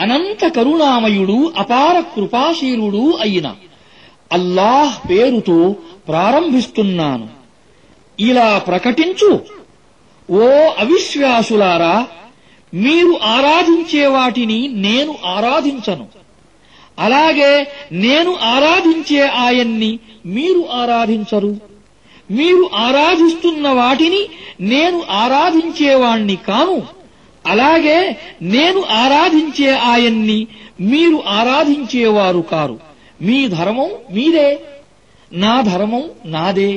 అనంత కరుణామయుడు అపార కృపాశీలుడు అయిన అల్లాహ్ పేరుతో ప్రారంభిస్తున్నాను. ఇలా ప్రకటించు ఓ అవిశ్వాసులారా మీరు ఆరాధించే వాటిని నేను ఆరాధించను. అలాగే నేను ఆరాధించే ఆయన్ని మీరు ఆరాధించరు. మీరు ఆరాధిస్తున్న వాటిని నేను ఆరాధించేవాణ్ణి కాను. అలాగే నేను ఆరాధించే ఆయన్ని మీరు ఆరాధించేవారు కారు. మీ ధర్మం మీదే నా ధర్మం నాదే.